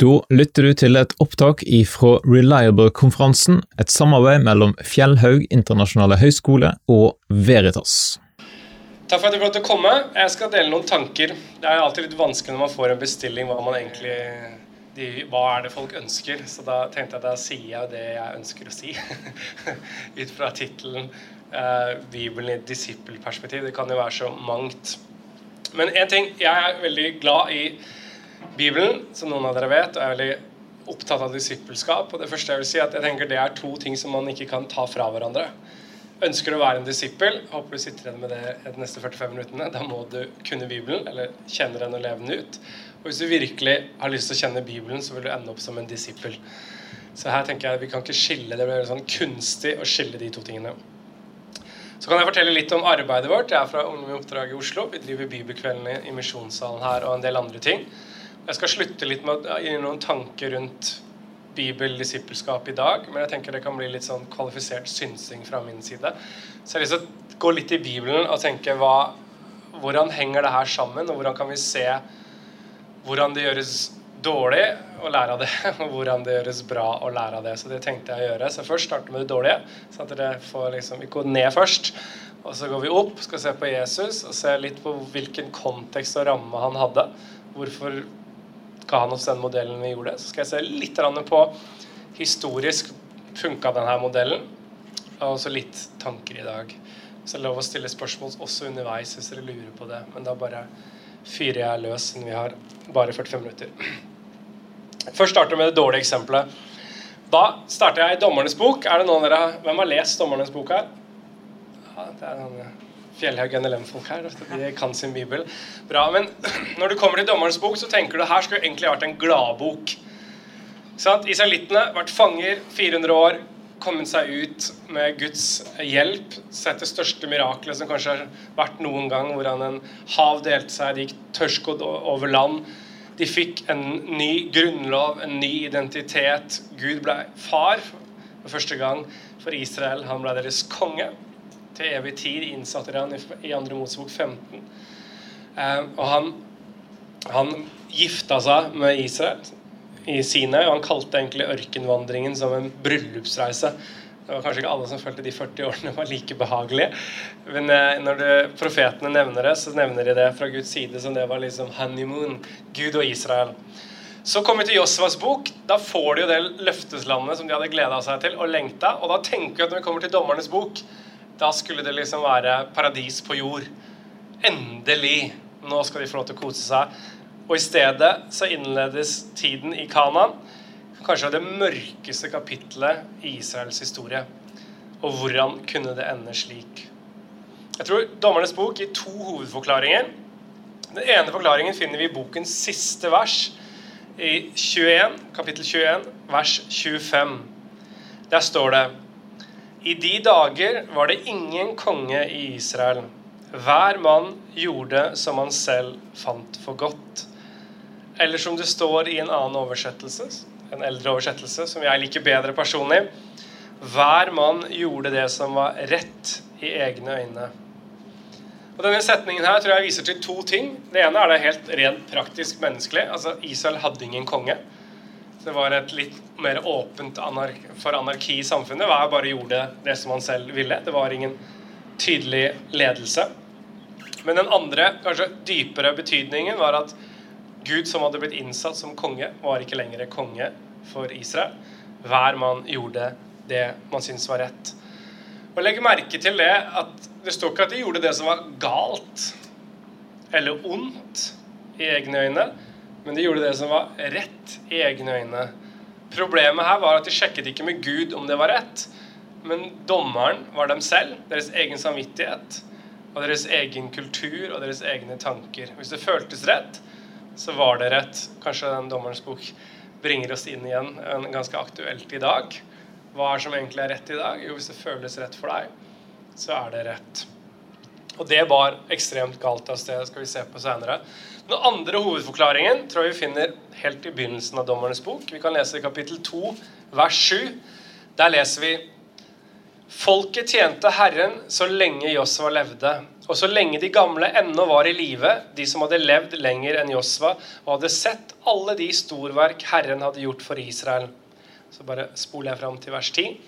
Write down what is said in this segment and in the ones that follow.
Da lytter du til et opptak ifra Reliable-konferansen, et samarbeid mellom Fjellhaug internasjonale høgskole og Veritas. Takk for at du fikk komme. Jeg skal dele noen tanker. Det er alltid litt vanskelig når man får en bestilling, hva, man egentlig, de, hva er det folk ønsker. Så da tenkte jeg at da sier jeg det jeg ønsker å si. Ut fra tittelen eh, 'Bibelen i et disippelperspektiv'. Det kan jo være så mangt. Men én ting Jeg er veldig glad i Bibelen, som noen av dere vet, og er veldig opptatt av disippelskap. Og det første jeg vil si, at jeg tenker det er to ting som man ikke kan ta fra hverandre. Ønsker du å være en disippel, håper du sitter igjen med det de neste 45 minuttene. Da må du kunne Bibelen, eller kjenne den og leve den ut. Og hvis du virkelig har lyst til å kjenne Bibelen, så vil du ende opp som en disippel. Så her tenker jeg vi kan ikke skille det. blir sånn kunstig å skille de to tingene. Så kan jeg fortelle litt om arbeidet vårt. Jeg er fra Ungdom i oppdrag i Oslo. Vi driver bibelkveldene i Misjonssalen her og en del andre ting. Jeg skal slutte litt med å gi noen tanker rundt bibeldisippelskap i dag, men jeg tenker det kan bli litt sånn kvalifisert synsing fra min side. Så jeg å gå litt i Bibelen og tenke hva, hvordan henger det her sammen, og hvordan kan vi se hvordan det gjøres dårlig å lære av det, og hvordan det gjøres bra å lære av det. Så det tenkte jeg å gjøre. Så først starte med det dårlige, sånn at dere får liksom ikke gå ned først. Og så går vi opp, skal se på Jesus og se litt på hvilken kontekst og ramme han hadde. Hvorfor ga han oss den modellen vi gjorde. Så skal jeg se litt på historisk funka denne modellen, og også litt tanker i dag. Så det er lov å stille spørsmål også underveis hvis dere lurer på det. Men da bare fyrer jeg løs, siden vi har bare 45 minutter. Først starter vi med det dårlige eksempelet. Da starter jeg i Dommernes bok. Er det noen av dere, Hvem har lest Dommernes bok her? Ja, det er noen Fjellhaug NLM-folk her. De kan sin bibel. Bra, men når du kommer til dommerens bok, så tenker du her skulle egentlig vært en gladbok. Israelittene vært fanger 400 år, kommet seg ut med Guds hjelp. Sett det største miraklet som kanskje har vært noen gang, hvordan en hav delte seg, de gikk tørrskodd over land. De fikk en ny grunnlov, en ny identitet. Gud ble far for første gang for Israel. Han ble deres konge til evig tid, innsatte han i andre Mosebok 15. Eh, og han, han gifta seg med Israel i Sinai, og han kalte egentlig ørkenvandringen som en bryllupsreise. Det var kanskje ikke alle som følte de 40 årene var like behagelige. Men eh, når du, profetene nevner det, så nevner de det fra Guds side som det var liksom honeymoon. Gud og Israel. Så kommer vi til Josvas bok. Da får de jo det løfteslandet som de hadde gleda seg til og lengta. Og da tenker vi at når vi kommer til Dommernes bok, da skulle det liksom være paradis på jord. Endelig! Nå skal de få lov til å kose seg. Og i stedet så innledes tiden i Kanan, kanskje det mørkeste kapitlet i Israels historie. Og hvordan kunne det ende slik? Jeg tror Dommernes bok gir to hovedforklaringer. Den ene forklaringen finner vi i bokens siste vers, i 21, kapittel 21, vers 25. Der står det i de dager var det ingen konge i Israel. Hver mann gjorde som han selv fant for godt. Eller som det står i en annen oversettelse, en eldre oversettelse, som jeg liker bedre personlig. Hver mann gjorde det som var rett i egne øyne. Og Denne setningen her tror jeg viser til to ting. Det ene er det helt rent praktisk menneskelig. Altså, Israel hadde ingen konge. Det var et litt mer åpent anark for anarki i samfunnet. Hver bare gjorde det som han selv ville. Det var ingen tydelig ledelse. Men den andre, kanskje dypere betydningen var at Gud som hadde blitt innsatt som konge, var ikke lenger konge for Israel. Hver mann gjorde det man syntes var rett. Og Legg merke til det at det står ikke at de gjorde det som var galt eller ondt i egne øyne men de gjorde det som var rett i egne øyne. Problemet her var at de sjekket ikke med Gud om det var rett, men dommeren var dem selv, deres egen samvittighet og deres egen kultur og deres egne tanker. Hvis det føltes rett, så var det rett. Kanskje den dommerens bok bringer oss inn igjen en ganske aktuelt i dag. Hva er som egentlig er rett i dag? Jo, hvis det føles rett for deg, så er det rett. Og det var ekstremt galt av sted, skal vi se på senere. Den andre hovedforklaringen tror jeg vi finner helt i begynnelsen av Dommernes bok. Vi kan lese i kapittel 2, vers 7. Der leser vi Folket tjente Herren så lenge Josva levde, Og så lenge de gamle ennå var i live, de som hadde levd lenger enn Josva, og hadde sett alle de storverk Herren hadde gjort for Israel Så bare spoler jeg fram til vers 10.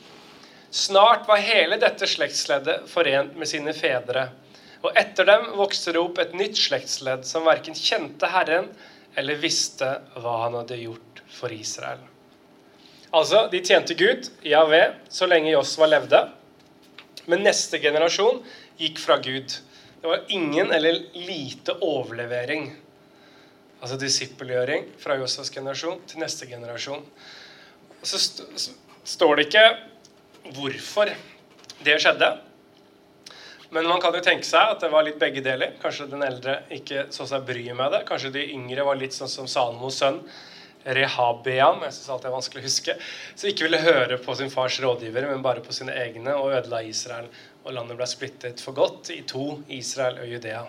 Snart var hele dette slektsleddet forent med sine fedre. Og etter dem vokste det opp et nytt slektsledd som verken kjente Herren eller visste hva han hadde gjort for Israel. Altså, de tjente Gud, Javé, så lenge Josva levde. Men neste generasjon gikk fra Gud. Det var ingen eller lite overlevering. Altså disippelgjøring fra Josvas generasjon til neste generasjon. Og så st står det ikke hvorfor det skjedde. Men man kan jo tenke seg at det var litt begge deler. Kanskje den eldre ikke så seg bryet med det. Kanskje de yngre var litt sånn som Salomos sønn Rehabeam, jeg synes alt er vanskelig å huske, som ikke ville høre på sin fars rådgivere, men bare på sine egne, og ødela Israel. Og landet ble splittet for godt i to, Israel og Judea.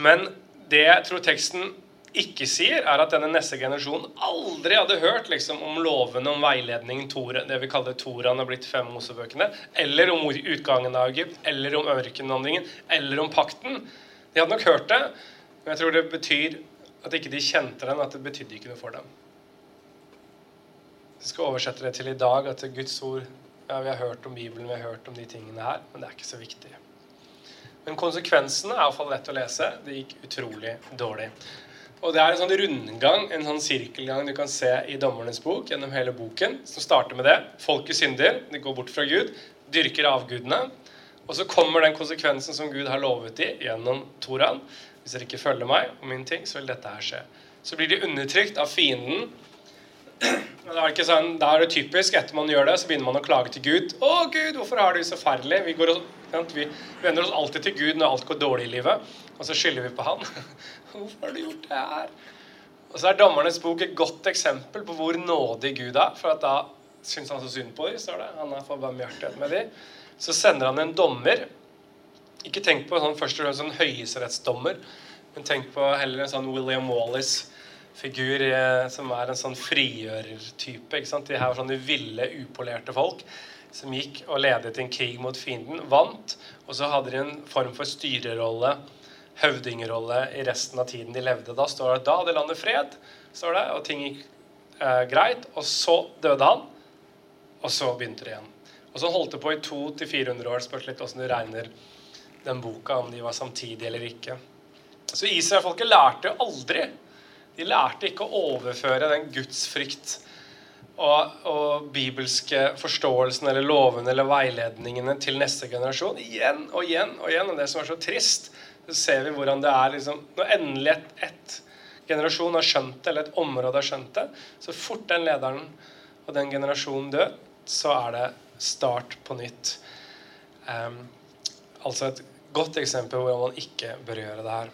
Men det jeg tror teksten ikke sier, er at denne neste generasjonen aldri hadde hørt liksom, om lovene om veiledningen Tore, det vi kaller Toraen har blitt fem Mosebøkene, eller om utgangen av Egypt, eller om ørkenvandringen, eller om pakten. De hadde nok hørt det, men jeg tror det betyr at ikke de kjente den, at det betydde ikke noe for dem. Jeg skal oversette det til i dag, at Guds ord ja, Vi har hørt om Bibelen, vi har hørt om de tingene her, men det er ikke så viktig. Men konsekvensene er iallfall lett å lese. Det gikk utrolig dårlig. Og det er en sånn rundgang, en sånn sirkelgang du kan se i Dommernes bok gjennom hele boken, som starter med det. Folket synder, de går bort fra Gud, dyrker avgudene. Og så kommer den konsekvensen som Gud har lovet dem gjennom Toraen. Hvis dere ikke følger meg og min ting, så vil dette her skje. Så blir de undertrykt av fienden. Da er, det sånn, da er det typisk etter man gjør det, så begynner man å klage til Gud. 'Å, Gud, hvorfor har du så forferdelig?' Vi, går, vi vender oss alltid til Gud når alt går dårlig i livet, og så skylder vi på Han. 'Hvorfor har du gjort det her?' Og så er Dommernes bok et godt eksempel på hvor nådig Gud er. For at da syns han så synd på dem, står det. Han er for barmhjertighet med dem. Så sender han en dommer. Ikke tenk på sånn, først og fremst en høyesterettsdommer, men tenk på heller en sånn William Wallace-figur eh, som er en sånn frigjørertype. De her var sånne ville, upolerte folk som gikk og ledet en krig mot fienden, vant, og så hadde de en form for styrerolle høvdingerolle i resten av tiden de levde. Da står det da hadde landet fred, står det, og ting gikk eh, greit. Og så døde han, og så begynte det igjen. Og så holdt det på i 200-400 år. Spørs litt åssen du regner den boka, om de var samtidige eller ikke. Så Israelfolket lærte jo aldri. De lærte ikke å overføre den gudsfrykt og, og bibelske forståelsen eller lovene eller veiledningene til neste generasjon igjen og igjen og igjen. Og det som er så trist, så ser vi hvordan det er liksom, Når endelig et, et generasjon har skjønt det, eller et område har skjønt det, så fort den lederen og den generasjonen dør, så er det start på nytt. Um, altså et godt eksempel hvordan man ikke bør gjøre det her.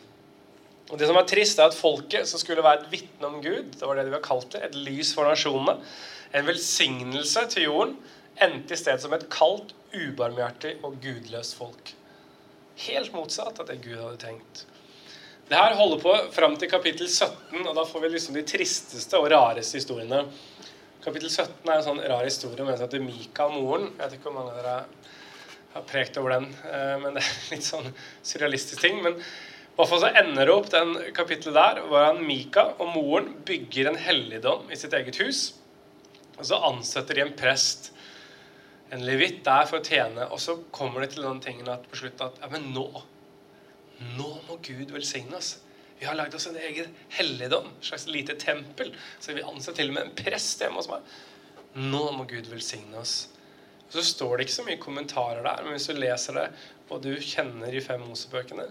Og Det som er trist, er at folket som skulle være et vitne om Gud, det var det de var kalt det, et lys for nasjonene, en velsignelse til jorden, endte i stedet som et kaldt, ubarmhjertig og gudløst folk. Helt motsatt av det Gud hadde tenkt. Det her holder på fram til kapittel 17, og da får vi liksom de tristeste og rareste historiene. Kapittel 17 er en sånn rar historie om en som heter Mika og moren. Jeg vet ikke hvor mange av dere har prekt over den, eh, men det er litt sånn surrealistisk ting. Men så ender det opp den kapittelet der hvor han Mika og moren bygger en helligdom i sitt eget hus. Og så ansetter de en prest en levitt der for å tjene. Og så kommer det til den tingen at på slutt at ja, men nå nå må Gud velsigne oss. Vi har lagd oss en egen helligdom, et slags lite tempel. Så vi anser til og med en prest hjemme hos meg. Nå må Gud velsigne oss. Og Så står det ikke så mye kommentarer der, men hvis du leser det, og du kjenner de fem Mosebøkene,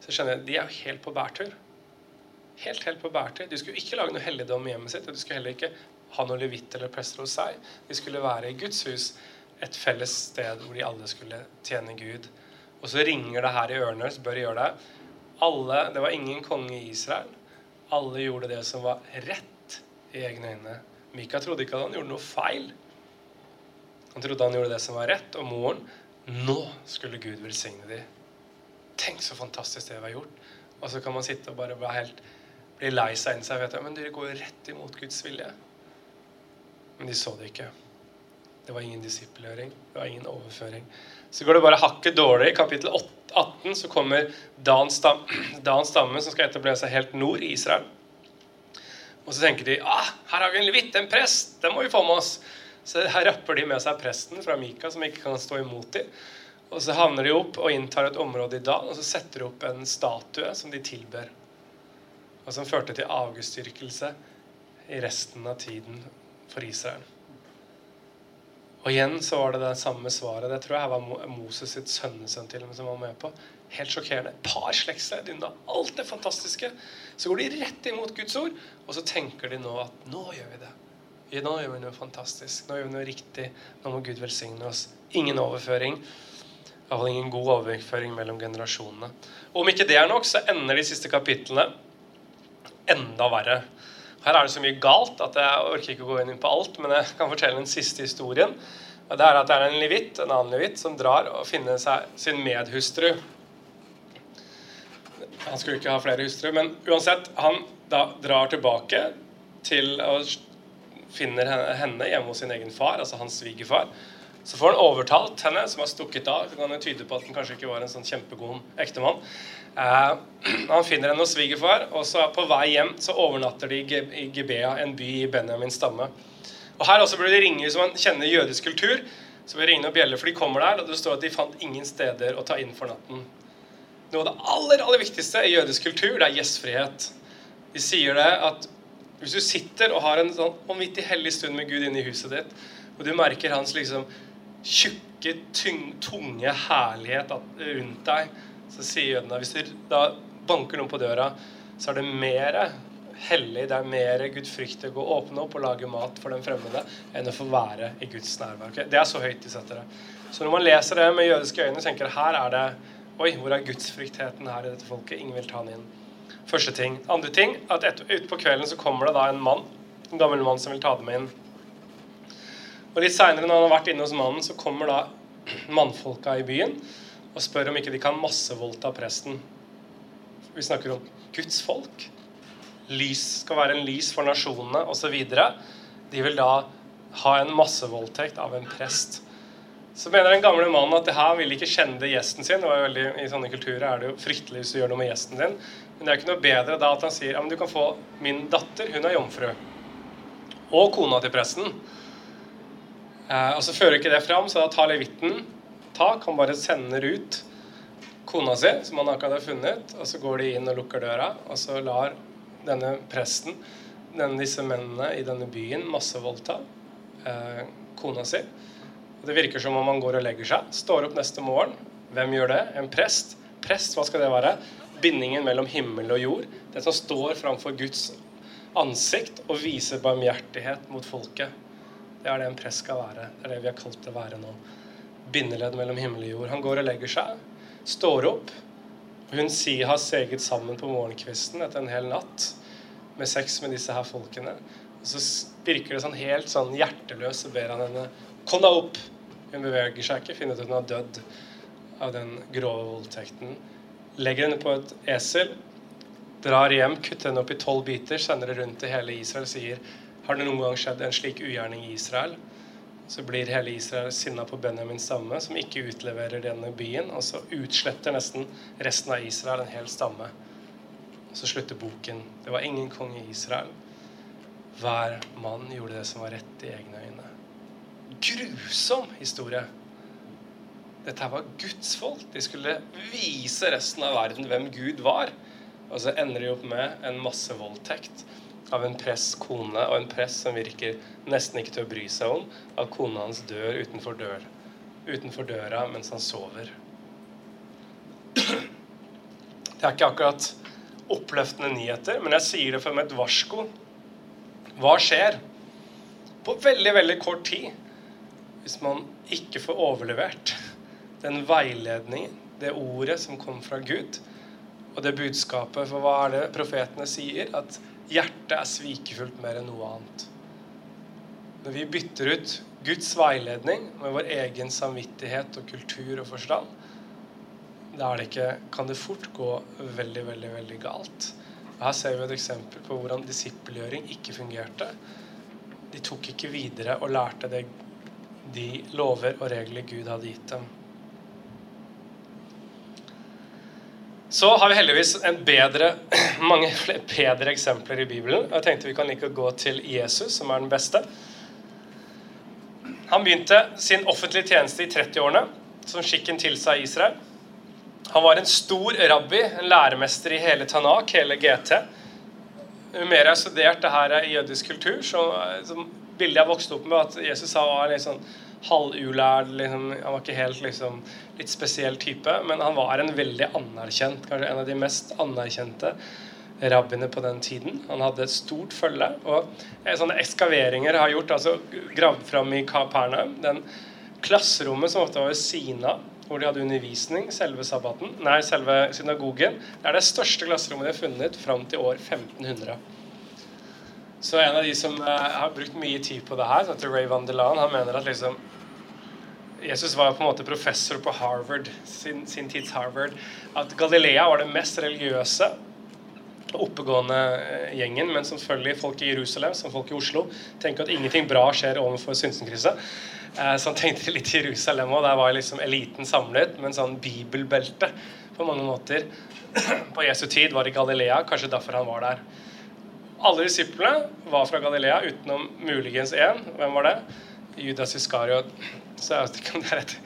så skjønner jeg at de er helt på bærtur. Helt, helt på bærtur. De skulle ikke lage noe helligdom i hjemmet sitt, og de skulle heller ikke ha noe levitt eller prester hos seg. De skulle være i Guds hus et felles sted hvor de alle skulle tjene Gud. Og så ringer det her i ørene deres, bør gjøre det. Alle, Det var ingen konge i Israel. Alle gjorde det som var rett i egne øyne. Mika trodde ikke at han gjorde noe feil. Han trodde han gjorde det som var rett, og moren Nå skulle Gud velsigne dem. Tenk så fantastisk det vi har gjort. Og så kan man sitte og bare bli helt bli lei seg inni seg. Men dere går jo rett imot Guds vilje. Men de så det ikke. Det var ingen disippelgjøring. Det var ingen overføring. Så går det bare hakket dårlig. I kapittel 18 så kommer Dan, Stam, Dan stamme, som skal etablere seg helt nord i Israel. Og så tenker de ah, her har vi en levitt, en prest. Den må vi få med oss. Så her rapper de med seg presten fra Mika, som ikke kan stå imot dem. Og så havner de opp og inntar et område i Dan, og så setter de opp en statue som de tilber. Og som førte til avgudsdyrkelse i resten av tiden for Israel. Og igjen så var det det samme svaret. Det tror jeg var Moses sitt sønnesønn til og med som var med på. Helt sjokkerende. Par slektsledd unna alt det fantastiske. Så går de rett imot Guds ord, og så tenker de nå at nå gjør vi det. Nå gjør vi noe fantastisk. Nå gjør vi noe riktig. Nå må Gud velsigne oss. Ingen overføring. Iallfall ingen god overføring mellom generasjonene. Og om ikke det er nok, så ender de siste kapitlene enda verre. Her er det så mye galt at jeg orker ikke å gå inn på alt, men jeg kan fortelle den siste historien. Og Det er at det er en levitt, en annen levitt som drar og finner seg sin medhustru. Han skulle ikke ha flere hustruer, men uansett, han drar tilbake til og finner henne hjemme hos sin egen far, altså hans svigerfar. Så får han overtalt henne, som har stukket av. Så kan det tyde på at han kanskje ikke var en sånn kjempegod ektemann. Eh, han finner henne hos svigerfar, og så på vei hjem så overnatter de i Gibea, en by i Benjamins stamme. Og Her også burde de ringe hvis man kjenner jødisk kultur. Så blir de ringe og bjelle, for de kommer der, og det står at de fant ingen steder å ta inn for natten. Noe av det aller aller viktigste i jødisk kultur, det er gjestfrihet. De sier det at hvis du sitter og har en sånn vanvittig hellig stund med Gud inne i huset ditt, og du merker hans liksom tjukke, tunge herlighet rundt deg, så sier jødene hvis du da banker noen på døra, så er det mer hellig, det er mer gudfryktig å åpne opp og lage mat for den fremmede enn å få være i Guds nærvær. Okay? Det er så høyt de setter det. Så når man leser det med jødiske øyne, tenker her er det Oi, hvor er gudsfryktheten her i dette folket? Ingen vil ta den inn. Første ting. Andre ting, at utpå kvelden så kommer det da en mann, en gammel mann som vil ta dem inn. Og Litt seinere, når han har vært inne hos mannen, så kommer da mannfolka i byen og spør om ikke de kan massevoldta presten. Vi snakker om Guds folk. Lys skal være en lys for nasjonene osv. De vil da ha en massevoldtekt av en prest. Så mener den gamle mannen at det her vil ikke kjenne gjesten sin. Det var veldig, I sånne kulturer er det jo fryktelig hvis du gjør noe med gjesten din. Men det er ikke noe bedre da at han sier ja, men du kan få min datter, hun er jomfru. Og kona til presten. Eh, og så fører ikke det fram, så da tar levitten tak. Han bare sender ut kona si, som han akkurat har funnet, og så går de inn og lukker døra, og så lar denne presten denne, disse mennene i denne byen massevoldta eh, kona si. Og Det virker som om han går og legger seg. Står opp neste morgen. Hvem gjør det? En prest. Prest, hva skal det være? Bindingen mellom himmel og jord. Den som står framfor Guds ansikt og viser barmhjertighet mot folket. Det er det en prest skal være. Det er det vi har kalt det å være nå bindeledd mellom himmel og jord. Han går og legger seg, står opp. Hun sier har seget sammen på morgenkvisten etter en hel natt med sex med disse her folkene. Og så virker det sånn helt sånn hjerteløs, så ber han henne Kom deg opp! Hun beveger seg ikke, finner ut at hun har dødd av den grove voldtekten. Legger henne på et esel, drar hjem, kutter henne opp i tolv biter, sender det rundt til hele Israel, sier Har det noen gang skjedd en slik ugjerning i Israel? så blir hele Israel sinna på Benjamins stamme, som ikke utleverer denne byen. Og så utsletter nesten resten av Israel en hel stamme. Og så slutter boken. Det var ingen konge i Israel. Hver mann gjorde det som var rett i egne øyne. Grusom historie. Dette var Guds folk. De skulle vise resten av verden hvem Gud var. Og så ender de opp med en massevoldtekt av en press kone og en press som virker nesten ikke til å bry seg om at kona hans dør utenfor, dør, utenfor døra mens han sover. Det er ikke akkurat oppløftende nyheter, men jeg sier det med et varsko. Hva skjer på veldig, veldig kort tid hvis man ikke får overlevert den veiledningen, det ordet som kom fra Gud, og det budskapet? For hva er det profetene sier? At Hjertet er svikefullt mer enn noe annet. Når vi bytter ut Guds veiledning med vår egen samvittighet og kultur og forstand, da det ikke, kan det fort gå veldig, veldig, veldig galt. Og her ser vi et eksempel på hvordan disippelgjøring ikke fungerte. De tok ikke videre og lærte det de lover og regler Gud hadde gitt dem. Så har vi heldigvis bedre, mange bedre eksempler i Bibelen. Jeg tenkte vi kan like gå til Jesus, som er den beste. Han begynte sin offentlige tjeneste i 30-årene, som skikken tilsa i Israel. Han var en stor rabbi, en læremester i hele Tanak, hele GT. Jo mer jeg har studert det her i jødisk kultur, så, så bildet jeg vokste opp med, at Jesus var litt sånn halvulærd. Liksom, han var ikke helt liksom, litt spesiell type, men han var en veldig anerkjent, kanskje en av de mest anerkjente rabbiene på den tiden. Han hadde et stort følge. Og eh, sånne ekskaveringer har gjort, altså gravd fram i Kapernaum. Den klasserommet som ofte var ved siden av, hvor de hadde undervisning, selve sabbaten, nei, selve synagogen, det er det største klasserommet de har funnet fram til år 1500. Så en av de som uh, har brukt mye tid på det her, som heter Ray Van Delan, han mener at liksom Jesus var på en måte professor på Harvard, sin, sin tids Harvard. At Galilea var det mest religiøse oppegående eh, gjengen, men selvfølgelig folk i Jerusalem, som folk i Oslo, tenker at ingenting bra skjer overfor Synsenkrysset. Eh, så han tenkte litt Jerusalem òg. Der var liksom eliten samlet med en sånn bibelbelte på mange måter. På Jesu tid var det Galilea, kanskje derfor han var der. Alle disiplene var fra Galilea, utenom muligens én. Hvem var det? Judas Iskariot. Så jeg vet ikke om det er et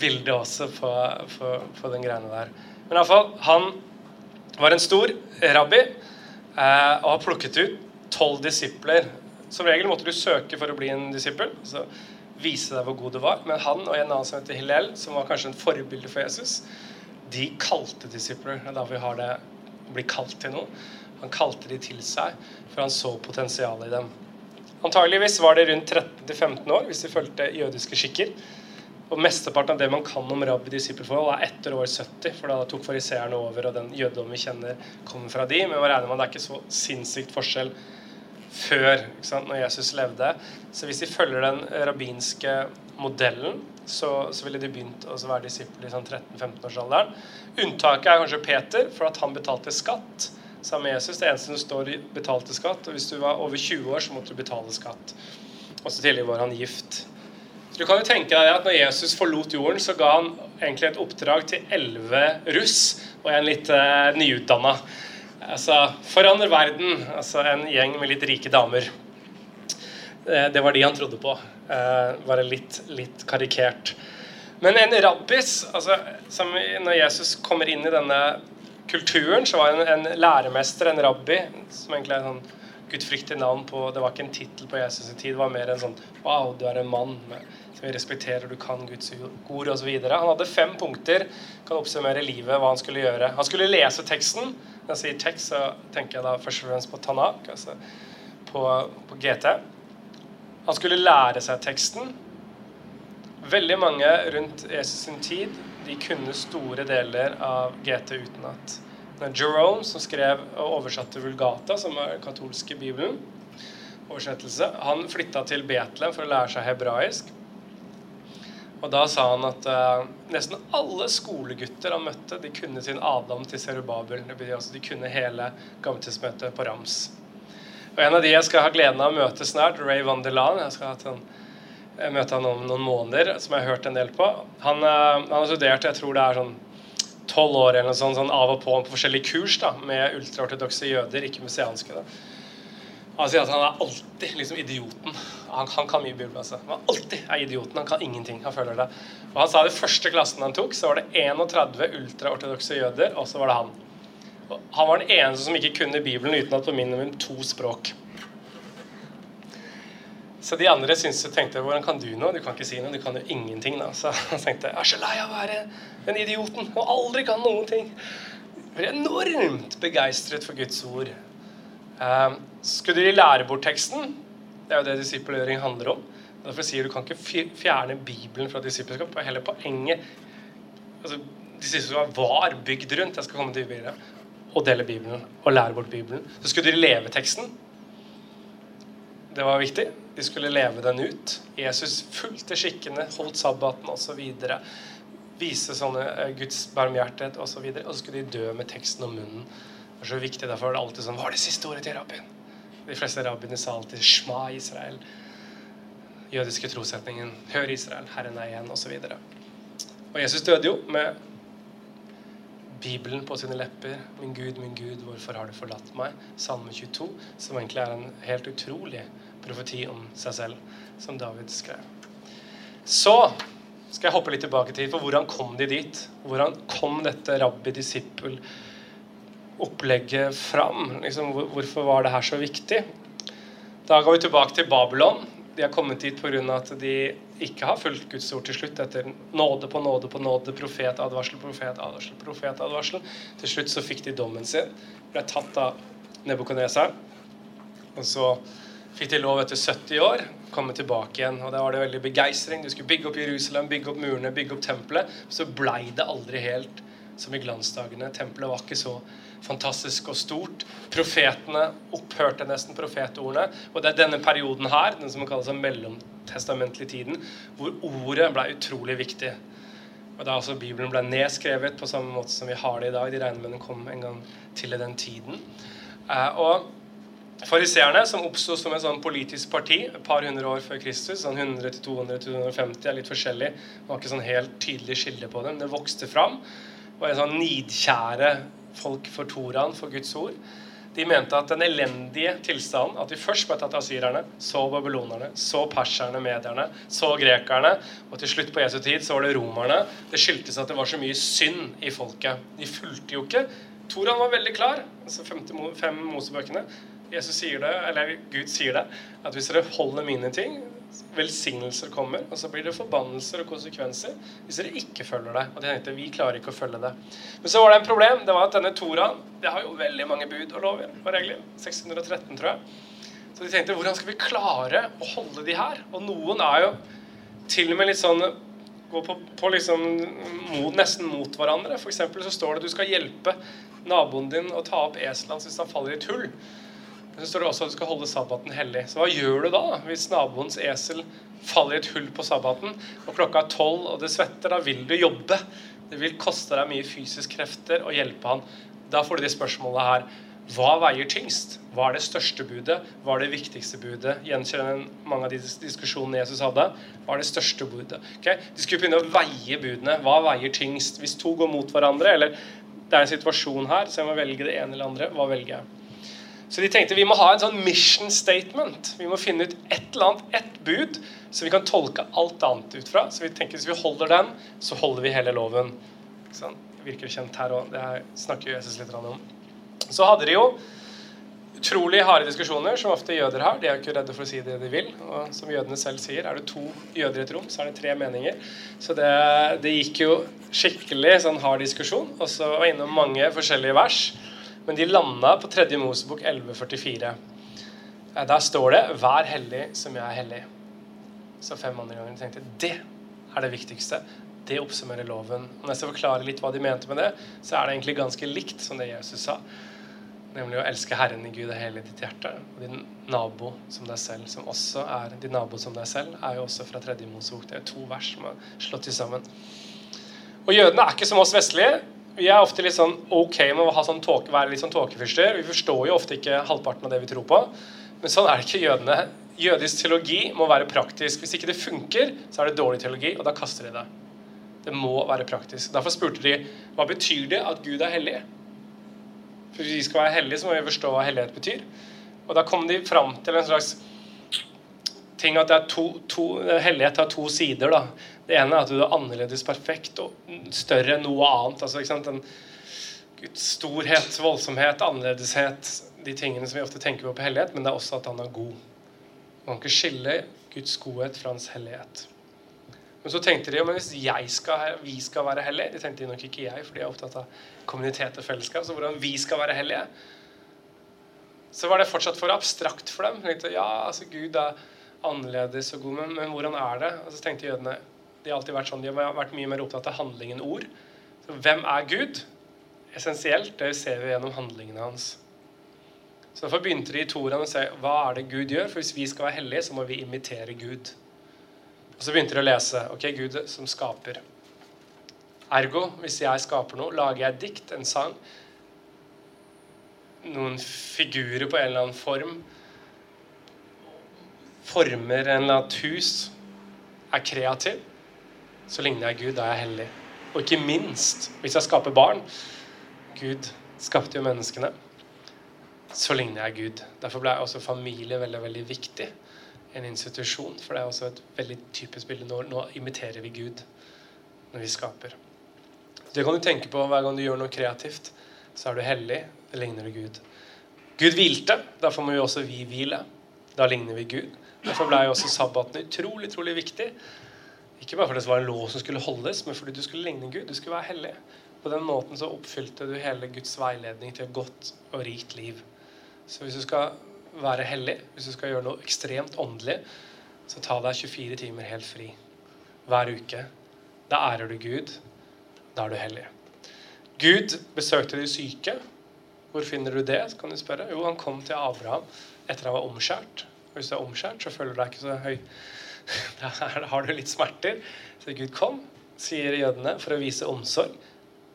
bilde også på, på, på den greiene der. Men iallfall, han var en stor rabbi eh, og har plukket ut tolv disipler. Som regel måtte du søke for å bli en disippel. så vise deg hvor god du var. Men han og en annen som heter Hillel, som var kanskje en forbilde for Jesus, de kalte disipler. Det er derfor vi har det å bli kalt til noe. Han kalte de til seg, for han så potensialet i dem. Antageligvis var det rundt 13-15 år hvis de fulgte jødiske skikker. Og Mesteparten av det man kan om rabbi-disippelforhold, er etter år 70, for da tok fariseerne over, og den jødedommen vi kjenner, kommer fra de. Men man regner med det er ikke så sinnssykt forskjell før, når Jesus levde. Så hvis de følger den rabbinske modellen, så, så ville de begynt å være disipler i sånn 13-15-årsalderen. Unntaket er kanskje Peter, for at han betalte skatt sammen med Jesus. Det eneste som står i betalte skatt. Og hvis du var over 20 år, så måtte du betale skatt. Og så tidligere var han gift. Du kan jo tenke deg at når Jesus forlot jorden, så ga han egentlig et oppdrag til elleve russ og en litt uh, nyutdanna. Altså, forandre verden. Altså en gjeng med litt rike damer. Uh, det var de han trodde på. Bare litt, litt karikert. Men en rabbis altså, Når Jesus kommer inn i denne kulturen, så var en, en læremester, en rabbi, som egentlig er sånn gudfryktig navn på Det var ikke en tittel på Jesus' tid, det var mer en sånn Wow, du er en mann med som vi respekterer, du kan Guds ord osv. Han hadde fem punkter kan oppsummere livet, hva han skulle gjøre. Han skulle lese teksten. Når jeg sier tekst, så tenker jeg da først og fremst på Tanak, altså på, på GT. Han skulle lære seg teksten. Veldig mange rundt Jesus sin tid de kunne store deler av GT utenat. Jerome, som skrev og oversatte Vulgata, som er den katolske bibelen, oversettelse, han flytta til Betlehem for å lære seg hebraisk. Og da sa han at uh, nesten alle skolegutter han møtte, de kunne sin Adam til Serubabel. Det betyr altså de kunne hele Gammeltidsmøtet på rams. Og En av de jeg skal ha gleden av å møte snart, Ray Vandelan. Jeg skal ha en, møte han om noen måneder, som jeg har hørt en del på. Han, uh, han har studert jeg tror det er sånn tolv år eller noe sånt, sånn av og på på forskjellige kurs da, med ultraortodokse jøder, ikke museanske. da. Han sier at han er alltid liksom idioten. Han, han kan mye Bibel. Altså. Han alltid er idioten. Han kan ingenting. Han føler det. Og han sa det første klassen han tok, så var det 31 ultraortodokse jøder, og så var det han. Og han var den eneste som ikke kunne Bibelen uten at på minimum to språk. Så de andre syntes, tenkte hvordan kan du noe? Du kan ikke si noe. Du kan jo ingenting. da. Så jeg tenkte jeg er så lei av å være den idioten og aldri kan noen ting. Jeg ble enormt begeistret for Guds ord. Eh, skulle de lære bort teksten? Det er jo det disippelgjøring handler om. Derfor sier du kan ikke fjerne Bibelen fra disippelskap. Hele poenget altså, Disippelskap var bygd rundt jeg skal komme til videre, å dele Bibelen og lære bort Bibelen. Så skulle de leve teksten. Det var viktig. De skulle leve den ut. Jesus fulgte skikkene, holdt sabbaten osv. Vise sånne eh, Guds barmhjertighet osv. Og, så og så skulle de dø med teksten om munnen. Det er så viktig, Derfor er det alltid sånn Hva er det siste ordet til rabbien? De fleste rabbiene sa alltid 'Shma Israel'. jødiske trossetningen 'Hør Israel, Herren er igjen', osv. Og, og Jesus døde jo med Bibelen på sine lepper. 'Min Gud, min Gud, hvorfor har du forlatt meg?' Salme 22, som egentlig er en helt utrolig profeti om seg selv, som David skrev. Så skal jeg hoppe litt tilbake til for hvordan kom de dit? Hvordan kom dette rabbi-disippel-opplegget fram? Liksom, hvorfor var det her så viktig? Da går vi tilbake til Babylon. De har kommet dit pga. at de ikke har fulgt Guds ord til slutt, etter nåde på nåde på nåde, profetadvarsel, profetadvarsel, profetadvarsel. Til slutt så fikk de dommen sin. Ble tatt av Nebukadnesar. Og så fikk de lov etter 70 år komme tilbake igjen. Og da var det veldig begeistring. De skulle bygge opp Jerusalem, bygge opp murene, bygge opp tempelet. Så blei det aldri helt som i glansdagene. Tempelet var ikke så fantastisk og stort. Profetene opphørte nesten profetordene. Og det er denne perioden her, den som kalles mellomtestamentlig tiden, hvor ordet ble utrolig viktig. Og da altså Bibelen ble nedskrevet på samme måte som vi har det i dag. De regner med den kom en gang til i den tiden. Eh, og Fariseerne, som oppsto som et sånn politisk parti et par hundre år før Kristus, sånn 100-200-250, er litt forskjellig. Det var ikke sånn helt tydelig skille på dem. Det vokste fram. Det var en sånn nidkjære folk for Toraen, for Guds ord. De mente at den elendige tilstanden At de først ble tatt av syrerne, så babylonerne, så perserne, medierne, så grekerne, og til slutt på Jesu tid så var det romerne. Det skyldtes at det var så mye synd i folket. De fulgte jo ikke. Toraen var veldig klar, altså fem Mosebøkene. Jesus sier det, eller Gud sier det, at hvis dere holder mine ting, velsignelser kommer, og så blir det forbannelser og konsekvenser hvis dere ikke følger det. Og de tenkte vi klarer ikke å følge det. Men så var det en problem. Det var at denne Toraen det har jo veldig mange bud og lover og regler. 613, tror jeg. Så de tenkte hvordan skal vi klare å holde de her? Og noen er jo til og med litt sånn Går på, på liksom mot, nesten mot hverandre. For så står det at du skal hjelpe naboen din å ta opp eselet hans hvis han faller i et hull. Så står det også at du skal holde sabbaten hellig. Så hva gjør du da hvis naboens esel faller i et hull på sabbaten, og klokka er tolv og det svetter? Da vil du jobbe. Det vil koste deg mye fysisk krefter å hjelpe han. Da får du de spørsmålene her. Hva veier tyngst? Hva er det største budet? Hva er det viktigste budet? Gjenkjenner mange av de diskusjonene Jesus hadde. Hva er det største budet? Okay? De skulle begynne å veie budene. Hva veier tyngst? Hvis to går mot hverandre, eller det er en situasjon her, så jeg må velge det ene eller andre, hva velger jeg? Så de tenkte vi må ha en sånn mission statement. Vi må finne ut et eller annet, ett bud, så vi kan tolke alt annet ut fra. Så vi tenker hvis vi holder den, så holder vi hele loven. Sånn. Virker kjent her òg. Det her snakker Jesus litt om. Så hadde de jo utrolig harde diskusjoner, som ofte jøder har. De er jo ikke redde for å si det de vil. Og som jødene selv sier, er det to jøder i et rom, så er det tre meninger. Så det, det gikk jo skikkelig sånn hard diskusjon. Og så var innom mange forskjellige vers. Men de landa på 3. Mosebok 1144. Eh, der står det 'Vær hellig som jeg er hellig'. Så fem andre ganger tenkte jeg det er det viktigste. Det oppsummerer loven. Og når jeg skal forklare litt hva de mente med det, så er det egentlig ganske likt som det Jesus sa. Nemlig å elske Herren i Gud av hele ditt hjerte. Og din nabo som deg selv, som også er din nabo som deg selv, er jo også fra tredje Mosebok. Det er to vers som er slått til sammen. Og jødene er ikke som oss vestlige vi er ofte litt sånn ok med å sånn tåke, være litt sånn tåkefyrster. Vi forstår jo ofte ikke halvparten av det vi tror på. Men sånn er det ikke jødene. Jødisk teologi må være praktisk. Hvis ikke det funker, så er det dårlig teologi, og da kaster de det. Det må være praktisk. Derfor spurte de hva betyr det at Gud er hellig. For hvis vi skal være hellige, så må vi forstå hva hellighet betyr. Og da kom de fram til en slags ting at det er to, to, hellighet har to sider. da. Det ene er at du er annerledes perfekt og større enn noe annet. altså ikke sant, en storhet, voldsomhet, annerledeshet, de tingene som vi ofte tenker på på hellighet, men det er også at han er god. Man kan ikke skille Guds godhet fra hans hellighet. Men så tenkte de men hvis skal, vi skal være hellige De tenkte nok ikke jeg, for de er opptatt av kommunitet og fellesskap. Så hvordan vi skal være hellige Så var det fortsatt for abstrakt for dem. Tenkte, ja, altså Gud er annerledes og god, men, men hvordan er det? Og så tenkte jødene de har alltid vært sånn, de har vært mye mer opptatt av handling enn ord. Så hvem er Gud? Essensielt, det ser vi gjennom handlingene hans. Så Derfor begynte de i Toraen å se hva er det Gud gjør. For hvis vi skal være hellige, så må vi imitere Gud. Og Så begynte de å lese. Ok, Gud som skaper. Ergo, hvis jeg skaper noe, lager jeg dikt, en sang, noen figurer på en eller annen form former en eller annen hus, er kreativ, så ligner jeg Gud. Da er jeg hellig. Og ikke minst hvis jeg skaper barn. Gud skapte jo menneskene. Så ligner jeg Gud. Derfor ble også familie veldig, veldig viktig. En institusjon. For det er også et veldig typisk bilde. Nå, nå imiterer vi Gud når vi skaper. Det kan du tenke på hver gang du gjør noe kreativt. Så er du hellig. Det ligner du Gud. Gud hvilte. Derfor må jo også vi hvile. Da ligner vi Gud. Derfor ble også sabbaten utrolig, utrolig viktig. Ikke bare fordi det var en lov som skulle holdes, men fordi du skulle ligne Gud. Du skulle være hellig. På den måten så oppfylte du hele Guds veiledning til et godt og rikt liv. Så hvis du skal være hellig, hvis du skal gjøre noe ekstremt åndelig, så ta deg 24 timer helt fri hver uke. Da ærer du Gud. Da er du hellig. Gud besøkte de syke. Hvor finner du det? kan du spørre. Jo, han kom til Abraham etter han var omskjært. Hvis du er omskjært, så føler du deg ikke så høy da har du litt smerter. Så Gud kom, sier jødene, for å vise omsorg.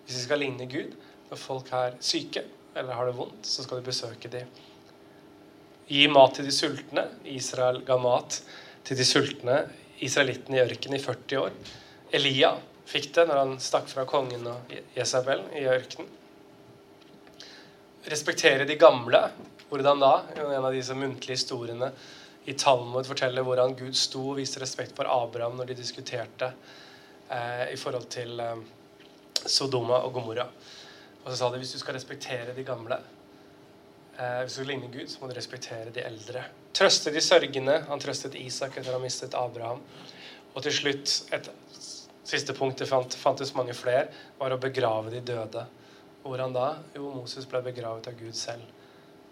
Hvis vi skal ligne Gud når folk er syke eller har det vondt, så skal du besøke dem. Gi mat til de sultne. Israel ga mat til de sultne israelittene i ørkenen i 40 år. Elia fikk det når han stakk fra kongen og Jesabel i ørkenen. Respektere de gamle. Hvordan da? En av disse muntlige historiene i Talmud forteller hvordan Gud sto og viste respekt for Abraham når de diskuterte eh, i forhold til eh, Sodoma og Gomorra. Og så sa de hvis du skal respektere de gamle, eh, hvis du skal ligne Gud, så må du respektere de eldre. Trøste de sørgende. Han trøstet Isak etter å ha mistet Abraham. Og til slutt, et siste punkt det fant, fantes mange flere, var å begrave de døde. Hvordan da? Jo, Moses ble begravet av Gud selv.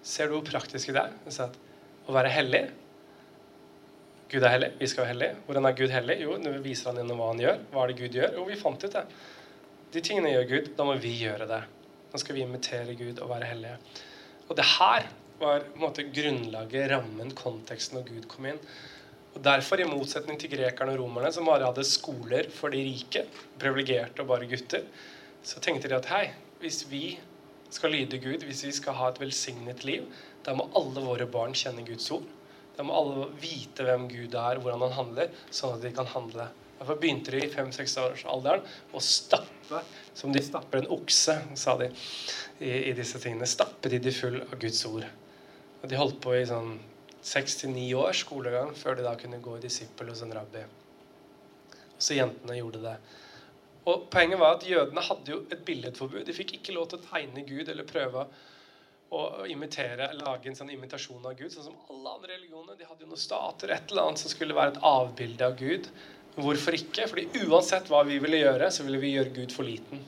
Ser du hvor praktisk det er? Å være hellig Gud er hellig, vi skal være hellige. Hvordan er Gud hellig? Jo, nå viser han gjennom hva han gjør. Hva er det Gud gjør? Jo, vi fant ut det. De tingene gjør Gud. Da må vi gjøre det. Nå skal vi imitere Gud og være hellige. Og det her var på en måte grunnlaget, rammen, konteksten når Gud kom inn. Og Derfor, i motsetning til grekerne og romerne, som bare hadde skoler for de rike, privilegerte og bare gutter, så tenkte de at hei, hvis vi skal lyde Gud, hvis vi skal ha et velsignet liv, da må alle våre barn kjenne Guds ord. Da må alle vite hvem Gud er, hvordan han handler, sånn at de kan handle. Derfor begynte de i fem-seks-årsalderen å stappe som de stapper en okse, sa de i, i disse tingene. Stappet de de full av Guds ord. Og De holdt på i sånn seks til ni år skolegang før de da kunne gå i disippel hos en rabbi. Så jentene gjorde det. Og Poenget var at jødene hadde jo et billedforbud. De fikk ikke lov til å tegne Gud eller prøve å imitere, lage en sånn imitasjon av Gud. Sånn som alle andre religioner. De hadde jo noen stater et eller annet som skulle være et avbilde av Gud. Hvorfor ikke? Fordi uansett hva vi ville gjøre, så ville vi gjøre Gud for liten.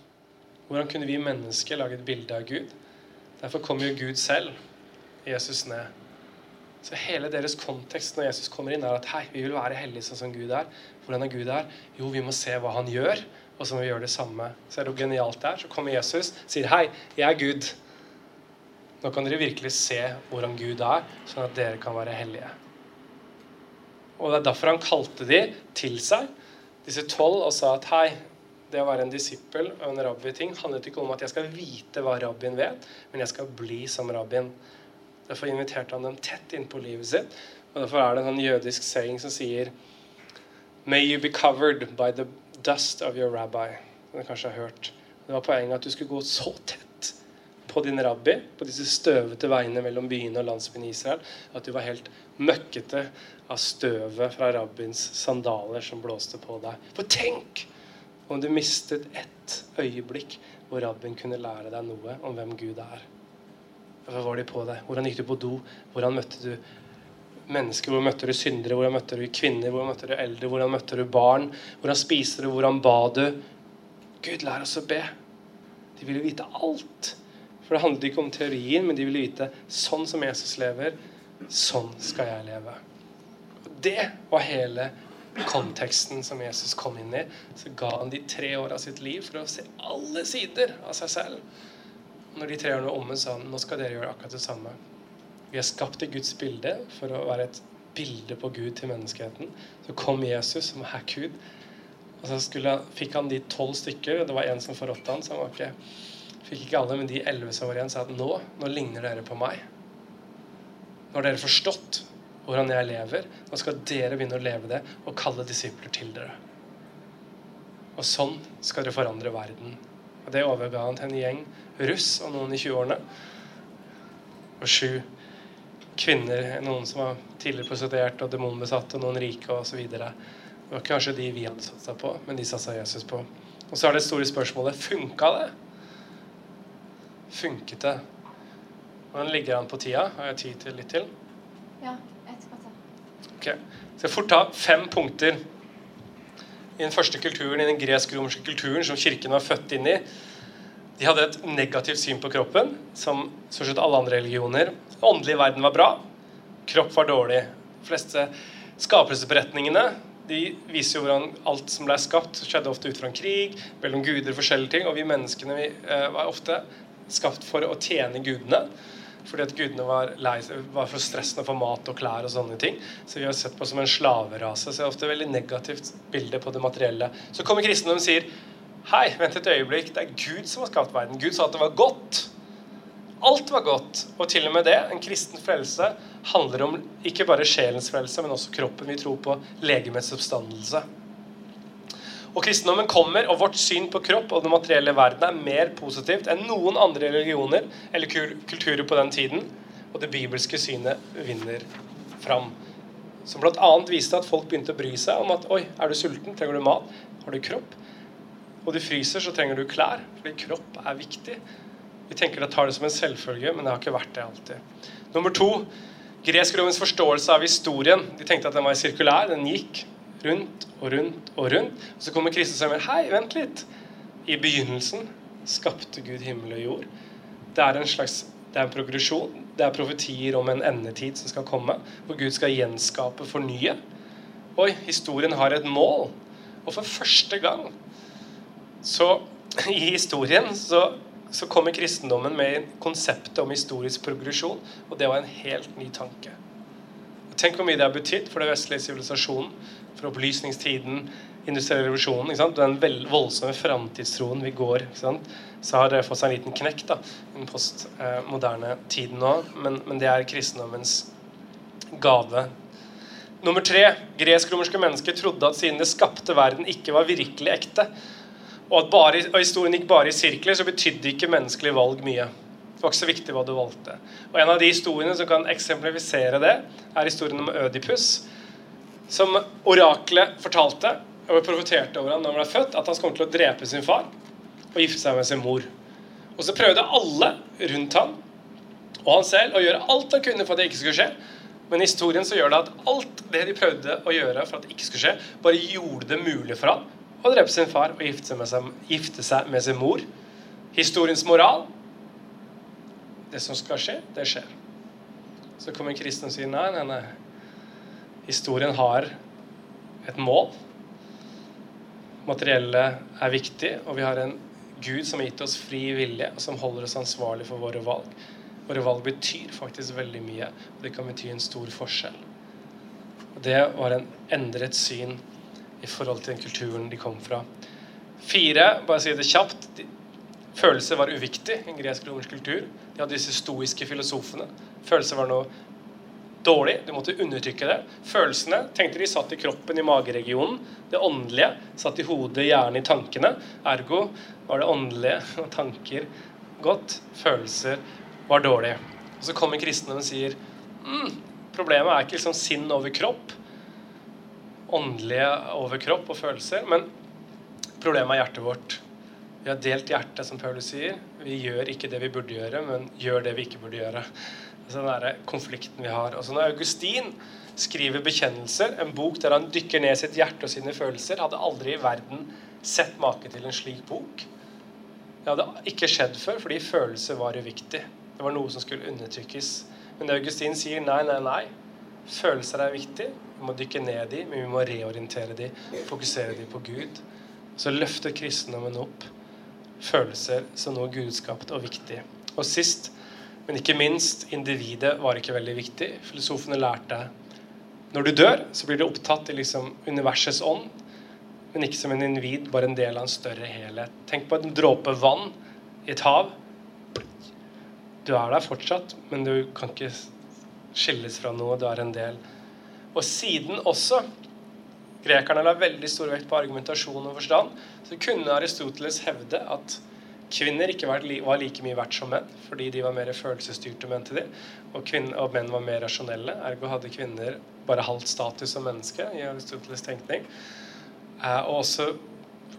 Hvordan kunne vi mennesker lage et bilde av Gud? Derfor kom jo Gud selv, Jesus, ned. Så hele deres kontekst når Jesus kommer inn, er at hei, vi vil være hellige sånn som Gud er. Hvordan er Gud er? Jo, vi må se hva han gjør, og så må vi gjøre det samme. Så er det jo genialt der. Så kommer Jesus sier hei, jeg er Gud. Nå kan dere virkelig se hvordan Gud er, sånn at dere kan være hellige. Og Det er derfor han kalte de til seg, disse tolv, og sa at hei, det å være en disippel og en rabbi-ting handlet ikke om at jeg skal vite hva rabbien vet, men jeg skal bli som rabbien. Derfor inviterte han dem tett inn på livet sitt. Og Derfor er det en sånn jødisk saying som sier May you be covered by the dust of your rabbi. Som du kanskje har hørt. Det var poenget at du skulle gå så tett på din rabbi på disse støvete veiene mellom byene og landsbyen i Israel at du var helt møkkete av støvet fra rabbiens sandaler som blåste på deg. For tenk om du mistet ett øyeblikk hvor rabbien kunne lære deg noe om hvem Gud er. Hva var de på deg? Hvordan gikk du på do? Hvordan møtte du mennesker? Hvordan møtte du syndere? Hvordan møtte du kvinner? Hvordan møtte du eldre? Hvordan møtte du barn? Hvordan spiste du? Hvordan ba du? Gud, lær oss å be. De ville vite alt. For det handlet ikke om teorien, men de ville vite sånn som Jesus lever, sånn skal jeg leve. Og Det var hele konteksten som Jesus kom inn i. Så ga han de tre åra sitt liv for å se alle sider av seg selv. Når de tre årene var omme, sa han nå skal dere gjøre akkurat det samme. Vi er skapt i Guds bilde for å være et bilde på Gud til menneskeheten. Så kom Jesus, som er Gud. Og så skulle, fikk han de tolv stykker. og Det var en som forrådte han, så han var ikke Fikk ikke alle, men de elleve som var igjen, sa at nå, nå ligner dere på meg. Nå har dere forstått hvordan jeg lever. Nå skal dere begynne å leve det og kalle disipler til dere. Og sånn skal dere forandre verden. Og Det overga han til en gjeng russ og noen i 20-årene. Og sju kvinner, noen som var tidligere prostituert og demonbesatt, og noen rike osv. Det var kanskje de vi hadde satsa på, men de satsa Jesus på. Og så er det store spørsmålet funka det? Funket det? Hvordan ligger han på tida? Har jeg tid til litt til? Ja, ett kvarter. Ok, Så jeg fort ta fem punkter i den første kulturen, i den gresk-romerske kulturen som kirken var født inn i. De hadde et negativt syn på kroppen, som stort sett alle andre religioner. Den åndelige verden var bra, kropp var dårlig. De fleste skapelsesberetningene de viser jo hvordan alt som ble skapt, skjedde ofte ut fra en krig, mellom guder og forskjellige ting. Og vi menneskene vi, eh, var ofte skapt for å tjene gudene. Fordi at gudene var, lei, var for stressende for mat og klær og sånne ting. Så vi har sett på som en slaverase. Så det er ofte et veldig negativt bilde på det materielle. Så kommer kristendommen og sier Hei, vent et øyeblikk. Det er Gud som har skapt verden. Gud sa at det var godt. Alt var godt. Og til og med det, en kristen frelse, handler om ikke bare sjelens frelse, men også kroppen. Vi tror på legemets oppstandelse. Og kristendommen kommer, og vårt syn på kropp og den materielle verden er mer positivt enn noen andre religioner eller kulturer på den tiden. Og det bibelske synet vinner fram. Som bl.a. viste at folk begynte å bry seg om at Oi, er du sulten? Trenger du mat? Har du kropp? Og du fryser, så trenger du klær. Fordi kropp er viktig. Vi tenker at tar det som en selvfølge, men det har ikke vært det alltid. Nummer to Gresk-romens forståelse av historien. De tenkte at den var sirkulær. Den gikk rundt og rundt og rundt. Og så kommer Kristus og sier hei, vent litt. I begynnelsen skapte Gud himmel og jord. Det er en slags det er en progresjon. Det er profetier om en endetid som skal komme, hvor Gud skal gjenskape, fornye. Oi, historien har et mål. Og for første gang så i historien så, så kommer kristendommen med konseptet om historisk progresjon, og det var en helt ny tanke. Tenk hvor mye det har betydd for den vestlige sivilisasjonen for opplysningstiden, industrielle revolusjonen, den voldsomme framtidstroen vi går Så har det fått seg en liten knekk da, i den postmoderne tiden nå. Men, men, det er kristendommens gave. Nummer tre. Gresk-romerske mennesker trodde at siden det skapte verden, ikke var virkelig ekte, og at bare, og historien gikk bare i sirkler, så betydde ikke menneskelig valg mye. Det var ikke så viktig hva du valgte. Og En av de historiene som kan eksemplifisere det, er historien om Ødipus som oraklet fortalte og profeterte over ham da han ble født, at han kom til å drepe sin far og gifte seg med sin mor. Og så prøvde alle rundt ham og han selv å gjøre alt han kunne for at det ikke skulle skje. Men i historien så gjør det at alt det de prøvde å gjøre for at det ikke skulle skje, bare gjorde det mulig for ham å drepe sin far og gifte seg med, seg, gifte seg med sin mor. Historiens moral Det som skal skje, det skjer. Så kommer kristen og sier nei, nei, nei. Historien har et mål. Materiellet er viktig, og vi har en Gud som har gitt oss fri vilje, og som holder oss ansvarlig for våre valg. Våre valg betyr faktisk veldig mye, og det kan bety en stor forskjell. Og Det var en endret syn i forhold til den kulturen de kom fra. Fire, bare si det kjapt Følelser var uviktig i gresk-romersk kultur. De hadde disse stoiske filosofene. Følelser var noe dårlig. Du måtte undertrykke det. Følelsene tenkte de satt i kroppen, i mageregionen. Det åndelige satt i hodet, hjernen, i tankene. Ergo var det åndelige og tanker godt. Følelser var dårlig. Og Så kommer kristne og sier mm, problemet er ikke liksom sinn over kropp, åndelige over kropp og følelser, men problemet er hjertet vårt. Vi har delt hjertet, som Paulus sier. Vi gjør ikke det vi burde gjøre, men gjør det vi ikke burde gjøre den der konflikten vi har. Altså når Augustin skriver 'Bekjennelser', en bok der han dykker ned sitt hjerte og sine følelser, hadde aldri i verden sett make til en slik bok. Det hadde ikke skjedd før, fordi følelser var uviktig. Det var noe som skulle undertrykkes. Men Augustin sier nei, nei, nei. Følelser er viktig. Vi må dykke ned i, men vi må reorientere de, fokusere de på Gud. Så løfter kristendommen opp følelser som noe gudskapt og viktig. Og sist men ikke minst, individet var ikke veldig viktig. Filosofene lærte når du dør, så blir du opptatt i liksom universets ånd, men ikke som en individ, bare en del av en større helhet. Tenk på en dråpe vann i et hav. Du er der fortsatt, men du kan ikke skilles fra noe. Du er en del Og siden også grekerne la veldig stor vekt på argumentasjon og forstand, så kunne Aristoteles hevde at kvinner ikke var, like mye verdt som menn, fordi de var mer følelsesstyrte, mente de, og, kvinner, og menn var mer rasjonelle. Ergo hadde kvinner bare halvt status som menneske i Aristoteles' tenkning. Eh, og også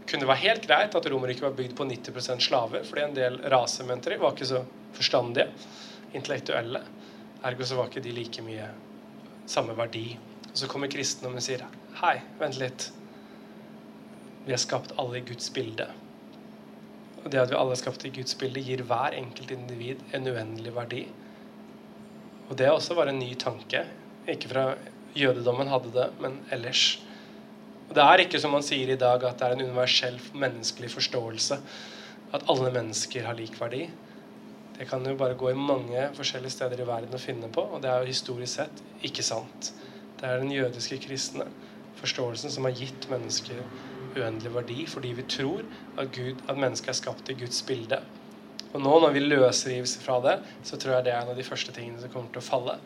kunne det være helt greit at Romerriket var bygd på 90% slaver, fordi en del rasemøntere var ikke så forstandige, intellektuelle. Ergo så var ikke de like mye samme verdi. Og så kommer kristendommen og sier Hei, vent litt. Vi er skapt alle i Guds bilde. Og det at vi alle er skapt i Guds bilde, gir hver enkelt individ en uendelig verdi. Og det også var en ny tanke. Ikke fra jødedommen hadde det, men ellers. Og Det er ikke som man sier i dag, at det er en universell menneskelig forståelse. At alle mennesker har lik verdi. Det kan jo bare gå i mange forskjellige steder i verden å finne på, og det er jo historisk sett ikke sant. Det er den jødiske kristne forståelsen som har gitt mennesker uendelig verdi, fordi vi tror at, Gud, at mennesket er skapt i Guds bilde. Og nå når vi løsrives fra det, så tror jeg det er en av de første tingene som kommer til å falle.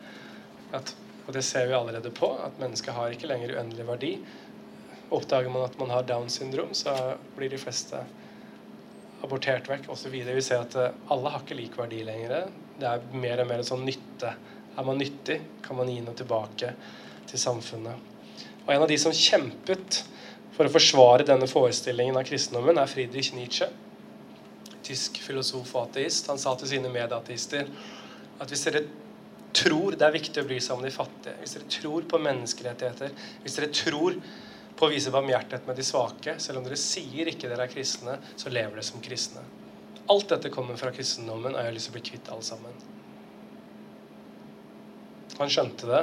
At, og det ser vi allerede på, at mennesket har ikke lenger uendelig verdi. Oppdager man at man har Downs syndrom, så blir de fleste abortert vekk osv. Vi ser at eh, alle har ikke lik verdi lenger. Det er mer og mer en sånn nytte. Er man nyttig, kan man gi noe tilbake til samfunnet. Og en av de som kjempet for å forsvare denne forestillingen av kristendommen, er Friedrich Nietzsche. Tysk filosof og ateist. Han sa til sine medateister at hvis dere tror det er viktig å bry seg om de fattige, hvis dere tror på menneskerettigheter, hvis dere tror på å vise barmhjertighet med de svake, selv om dere sier ikke dere er kristne, så lever dere som kristne. Alt dette kommer fra kristendommen, og jeg har lyst til å bli kvitt alle sammen. Han skjønte det.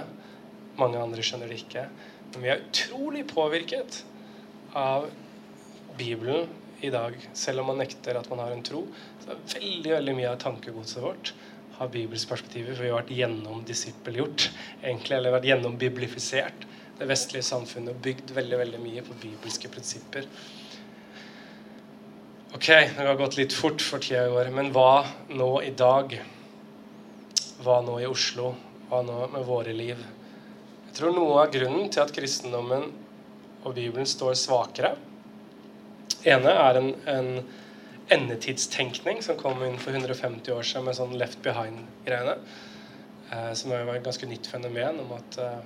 Mange andre skjønner det ikke. Men vi er utrolig påvirket av Bibelen i dag. Selv om man nekter at man har en tro, så er veldig veldig mye av tankegodset vårt har bibelsk perspektiv. for vi har vært gjennomdisippelgjort, egentlig, eller vært gjennombiblifisert. det vestlige samfunnet og bygd veldig veldig mye på bibelske prinsipper. Ok, det har gått litt fort for tida i år, men hva nå i dag? Hva nå i Oslo? Hva nå med våre liv? Jeg tror noe av grunnen til at kristendommen og Bibelen står svakere ene er en, en endetidstenkning som kom inn for 150 år siden med sånn Left Behind-greiene. Eh, som var et ganske nytt fenomen om at eh,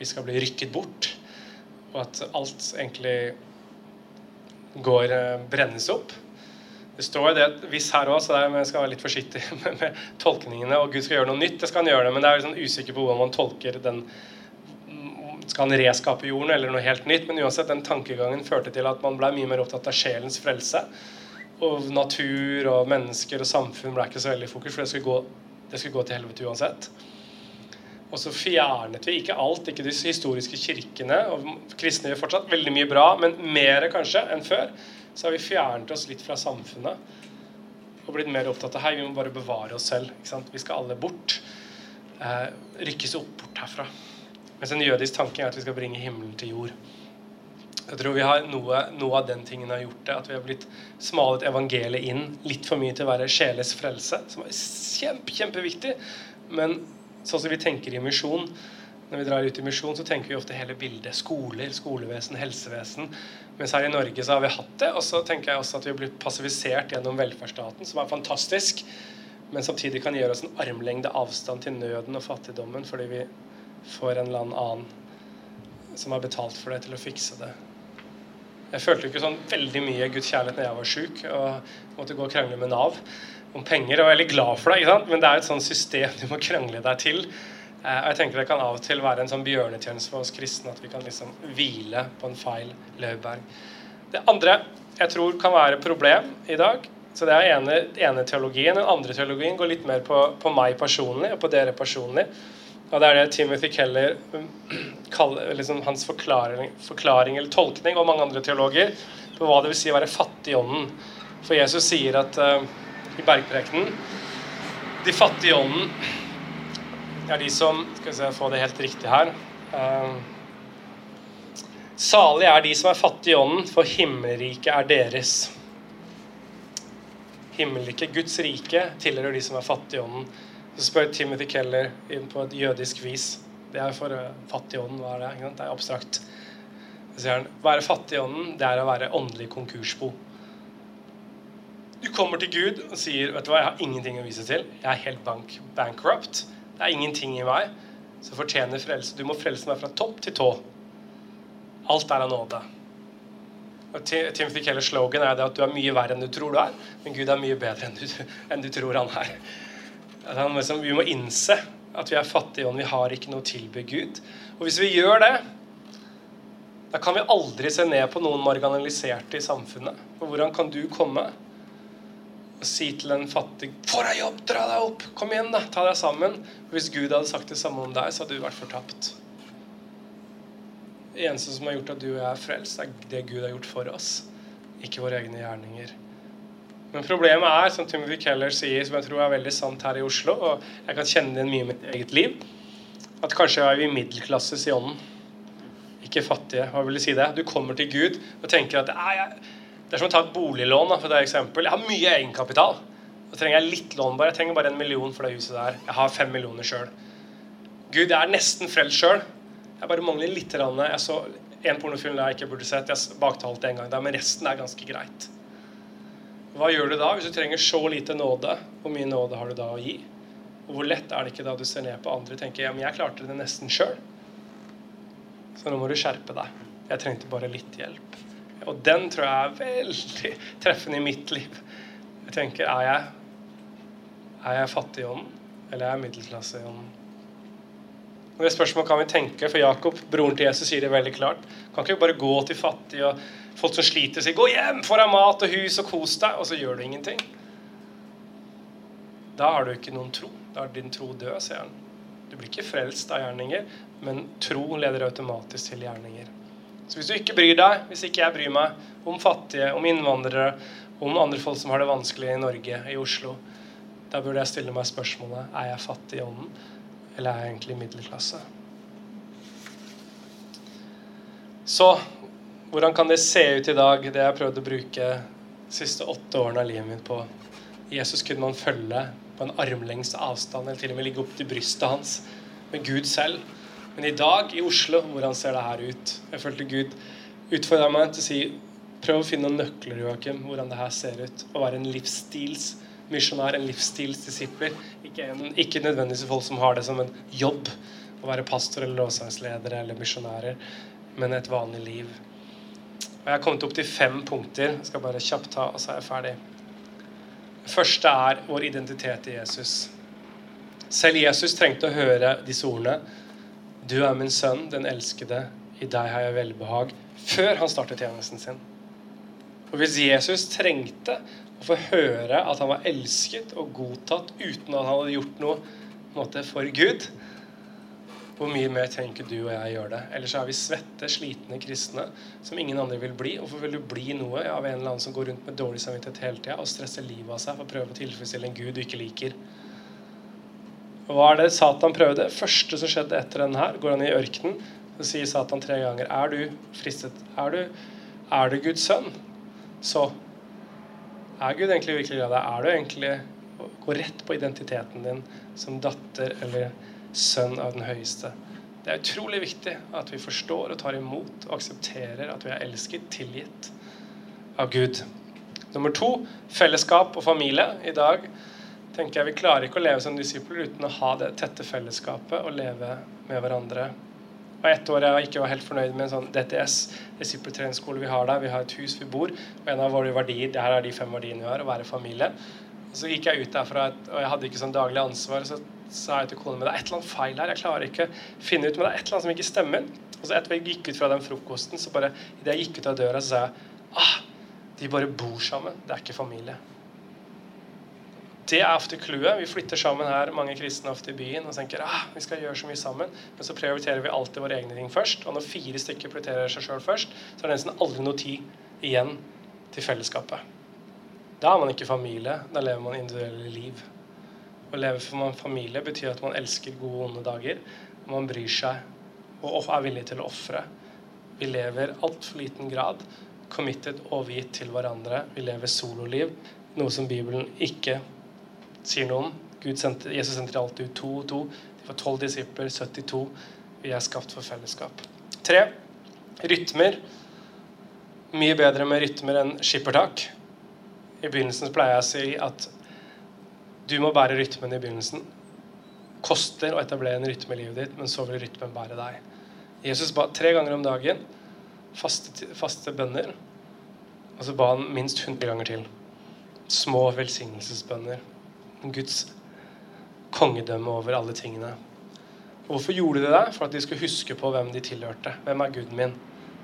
vi skal bli rykket bort. Og at alt egentlig går eh, brennes opp. Det står jo det hvis her òg, så jeg skal være litt forsiktig med, med, tolkningene. Og Gud skal gjøre noe nytt, det skal han gjøre det, men det er sånn usikker på hvordan man tolker den Skal han reskape jorden eller noe helt nytt? Men uansett, den tankegangen førte til at man ble mye mer opptatt av sjelens frelse. Og natur og mennesker og samfunn ble ikke så veldig i fokus, for det skulle gå, det skulle gå til helvete uansett. Og så fjernet vi ikke alt, ikke de historiske kirkene. og Kristne gjør fortsatt veldig mye bra, men mer kanskje enn før. Så har vi fjernet oss litt fra samfunnet og blitt mer opptatt av hei, vi må bare bevare oss selv. Vi skal alle bort. Eh, rykkes opp bort herfra. Mens en jødisk tanke er at vi skal bringe himmelen til jord. Jeg tror vi har noe, noe, av den tingen har gjort det. At vi har blitt smalet evangeliet inn litt for mye til å være sjeles frelse, som er kjempe, kjempeviktig. Men sånn som vi tenker i misjon, når vi drar ut i misjon, så tenker vi ofte hele bildet. Skoler, skolevesen, helsevesen. Mens her i Norge så har vi hatt det. Og så tenker jeg også at vi har blitt passivisert gjennom velferdsstaten, som er fantastisk. Men samtidig kan gjøre oss en armlengde avstand til nøden og fattigdommen fordi vi for en eller annen som har betalt for det, til å fikse det. Jeg følte jo ikke sånn veldig mye Guds kjærlighet når jeg var sjuk og måtte gå og krangle med Nav om penger. Og Jeg var veldig glad for det, men det er et sånt system du må krangle deg til. Eh, og jeg tenker Det kan av og til være en sånn bjørnetjeneste for oss kristne at vi kan liksom hvile på en feil laurbær. Det andre jeg tror kan være problem i dag, så det er ene, ene teologien. Den andre teologien går litt mer på, på meg personlig og på dere personlig. Og det er det Timothy Keller um, kaller liksom hans forklaring, forklaring, eller tolkning, og mange andre teologer, på hva det vil si å være fattig i ånden. For Jesus sier at uh, i bergprekenen De fattige i ånden er de som Skal vi se, få det helt riktig her. Uh, Salig er de som er fattige i ånden, for himmelriket er deres. Himmelriket, Guds rike, tilhører de som er fattige i ånden. Så spør Timothy Keller på et jødisk vis Det er for uh, fattig i ånden. Hva er det? Det er abstrakt. Så sier han være fattig i ånden, det er å være åndelig konkursbo. Du kommer til Gud og sier vet du hva, jeg har ingenting å vise til. Jeg er helt bank, bankrupt. Det er ingenting i meg som fortjener frelse. Du må frelse meg fra topp til tå. Alt er av nåde. Og Timothy Kellers slogan er det at du er mye verre enn du tror du er, men Gud er mye bedre enn du, enn du tror han er. Liksom, vi må innse at vi er fattige og vi har ikke noe å tilby Gud. Og hvis vi gjør det, da kan vi aldri se ned på noen marginaliserte i samfunnet. Og hvordan kan du komme og si til en fattig 'Få deg jobb! Dra deg opp! Kom igjen, da! Ta deg sammen!' Og hvis Gud hadde sagt det samme om deg, så hadde du vært fortapt. Det eneste som har gjort at du og jeg er frelst, er det Gud har gjort for oss. Ikke våre egne gjerninger. Men problemet er, som Timothy Keller sier, som jeg tror er veldig sant her i Oslo, og jeg kan kjenne det mye i mitt eget liv, at kanskje er vi middelklasses i ånden. Ikke fattige. Hva vil du si det? Du kommer til Gud og tenker at det er som å ta et boliglån. for det eksempel. Jeg har mye egenkapital. Da trenger jeg litt lån bare. Jeg trenger bare en million for det huset der. Jeg har fem millioner sjøl. Gud, jeg er nesten frelst sjøl. Jeg bare mangler litt. Jeg så en pornofilm jeg ikke burde sett. Jeg baktalte en gang der, men resten er ganske greit. Hva gjør du da hvis du trenger så lite nåde? Hvor mye nåde har du da å gi? Og hvor lett er det ikke da du ser ned på andre og tenker ja, men jeg klarte det nesten sjøl? Så nå må du skjerpe deg. Jeg trengte bare litt hjelp. Og den tror jeg er veldig treffende i mitt liv. Jeg tenker er jeg, er jeg fattig i ånden, eller er jeg middelklasse i ånden? Og Det spørsmålet kan vi tenke, for Jakob, broren til Jesus, sier det veldig klart. Kan ikke bare gå til fattige og folk som sliter, sier 'Gå hjem, få deg mat og hus og kos deg', og så gjør du ingenting. Da har du ikke noen tro. Da er din tro død, sier han. Du blir ikke frelst av gjerninger, men tro leder automatisk til gjerninger. Så hvis du ikke bryr deg, hvis ikke jeg bryr meg om fattige, om innvandrere, om andre folk som har det vanskelig i Norge, i Oslo, da burde jeg stille meg spørsmålet er jeg fattig i ånden, eller er jeg egentlig middelklasse? Så hvordan kan det se ut i dag, det jeg har prøvd å bruke de siste åtte årene av livet mitt på? Jesus kunne man følge på en armlengs avstand, eller til og med ligge opp til brystet hans med Gud selv. Men i dag i Oslo, hvordan ser det her ut? Jeg følte Gud utfordra meg til å si prøv å finne noen nøkler Joakim, hvordan det her ser ut. Å være en livsstilsmisjonær, en livsstilsdisipler. Ikke, ikke nødvendigvis folk som har det som en jobb å være pastor eller lovsangsledere eller misjonærer, men et vanlig liv. Og Jeg har kommet opp til fem punkter. Jeg skal bare kjapt ta, og så er jeg ferdig. Det første er vår identitet i Jesus. Selv Jesus trengte å høre disse ordene du er min sønn, den elskede. I deg har jeg velbehag. Før han startet tjenesten sin. Og hvis Jesus trengte å få høre at han var elsket og godtatt uten at han hadde gjort noe måte, for Gud, hvor mye mer trenger du og jeg gjøre det? Ellers er vi svette, slitne kristne som ingen andre vil bli. Hvorfor vil du bli noe av en eller annen som går rundt med dårlig samvittighet hele tida og stresser livet av seg for å prøve å tilfredsstille en Gud du ikke liker? Og hva er det Satan prøvde? Det første som skjedde etter denne her, går han i ørkenen, så sier Satan tre ganger Er du fristet? Er du, er du Guds sønn? Så er Gud egentlig virkelig glad i deg? Er du egentlig Gå rett på identiteten din som datter eller sønn av den høyeste. Det er utrolig viktig at vi forstår og tar imot og aksepterer at vi er elsket, tilgitt av Gud. Nummer to fellesskap og familie. I dag tenker jeg Vi klarer ikke å leve som disipler uten å ha det tette fellesskapet og leve med hverandre. Og ett år jeg ikke var helt fornøyd med en sånn DTS, disippeltreningsskole vi har der. Vi har et hus vi bor, og en av våre verdier det her er de fem verdiene vi har, å være familie. Så gikk jeg ut derfra, og jeg hadde ikke sånn daglig ansvar. Så sa jeg til kona mi det er et eller annet feil her. Jeg klarer ikke finne ut, men det er et eller annet som ikke stemmer. Og så etter jeg gikk ut fra den frokosten, så bare idet jeg gikk ut av døra, så sa jeg ah, de bare bor sammen. Det er ikke familie. Det er ofte clouet. Vi flytter sammen her, mange kristne ofte i byen, og tenker ah, vi skal gjøre så mye sammen. Men så prioriterer vi alltid våre egne ting først. Og når fire stykker prioriterer seg sjøl først, så er det nesten aldri noe tid igjen til fellesskapet. Da er man ikke familie. Da lever man individuelle liv. Å leve for en familie betyr at man elsker gode og onde dager. Man bryr seg og er villig til å ofre. Vi lever altfor liten grad committed overgitt til hverandre. Vi lever sololiv, noe som Bibelen ikke sier noe om. Sendte, Jesus sendte alltid ut to og to. De var tolv disipler, 72. Vi er skapt for fellesskap. Tre. Rytmer. Mye bedre med rytmer enn skippertak. I begynnelsen pleier jeg å si at du må bære rytmen i begynnelsen. Koster å etablere en rytme i livet ditt, men så vil rytmen bære deg. Jesus ba tre ganger om dagen, faste, faste bønner, og så ba han minst 100 ganger til. Små velsignelsesbønner. Guds kongedømme over alle tingene. Og hvorfor gjorde de det? For at de skulle huske på hvem de tilhørte. Hvem er Guden min?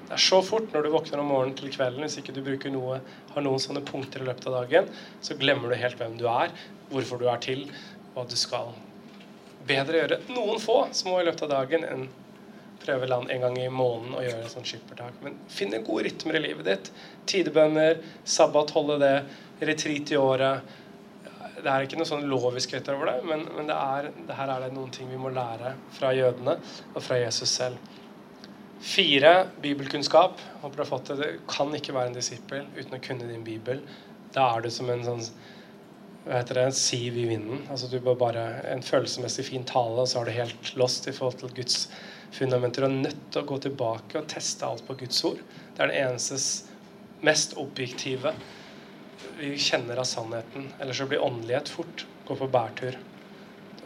Det er så fort når du våkner om morgenen til kvelden, hvis ikke du bruker noe, har noen sånne punkter i løpet av dagen, så glemmer du helt hvem du er, hvorfor du er til, hva du skal. Bedre gjøre noen få små i løpet av dagen enn prøve land en gang i måneden og gjøre sånn skippertak. Men finne gode rytmer i livet ditt. Tidebønner, sabbat, holde det, retreat i året. Det er ikke noe sånn lovisk over det, men, men det er, det her er det noen ting vi må lære fra jødene og fra Jesus selv. Fire bibelkunnskap. Håper du har fått det. Du kan ikke være en disippel uten å kunne din bibel. Da er du som en sånn hva heter det, en siv i vinden. Altså Du bør bare en følelsesmessig fin tale, og så er du helt lost i forhold til Guds fundamenter. Du er nødt til å gå tilbake og teste alt på Guds ord. Det er det eneste mest objektive vi kjenner av sannheten. Ellers så blir åndelighet fort. Gå på bærtur.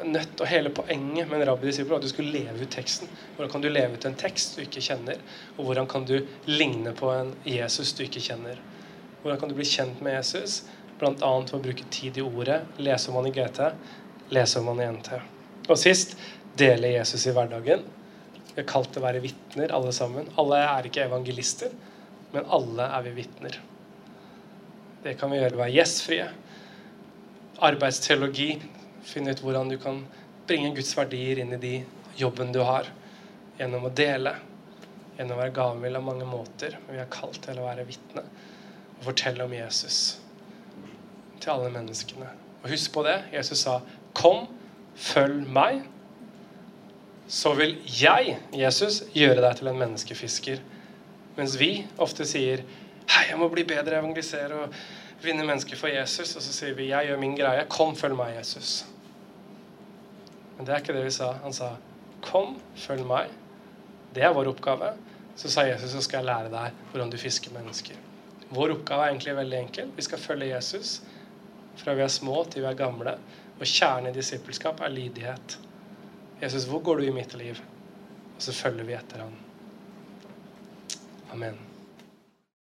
Nødt og Hele poenget med en rabbidisippel var at du skulle leve ut teksten. Hvordan kan du leve ut en tekst du ikke kjenner? Og hvordan kan du ligne på en Jesus du ikke kjenner? Hvordan kan du bli kjent med Jesus? Bl.a. ved å bruke tid i ordet, lese om han i GT, lese om han i NT. Og sist dele Jesus i hverdagen. Vi er kalt til å være vitner, alle sammen. Alle er ikke evangelister, men alle er vi vitner. Det kan vi gjøre ved å være gjestfrie. Arbeidsteologi. Finne ut hvordan du kan bringe Guds verdier inn i de jobben du har. Gjennom å dele. Gjennom å være gavmild av mange måter. Men vi er kalt til å være vitne og fortelle om Jesus til alle menneskene. Og husk på det. Jesus sa, 'Kom, følg meg', så vil jeg, Jesus, gjøre deg til en menneskefisker. Mens vi ofte sier, 'Hei, jeg må bli bedre, evangelisere og vinne mennesker for Jesus'. Og så sier vi, 'Jeg gjør min greie. Kom, følg meg, Jesus'. Men det er ikke det vi sa. Han sa, 'Kom, følg meg'. Det er vår oppgave. Så sa Jesus, så skal jeg lære deg hvordan du fisker mennesker. Vår oppgave er egentlig veldig enkel. Vi skal følge Jesus fra vi er små til vi er gamle. Og kjernen i disippelskap er lydighet. Jesus, hvor går du i mitt liv? Og så følger vi etter han. Amen.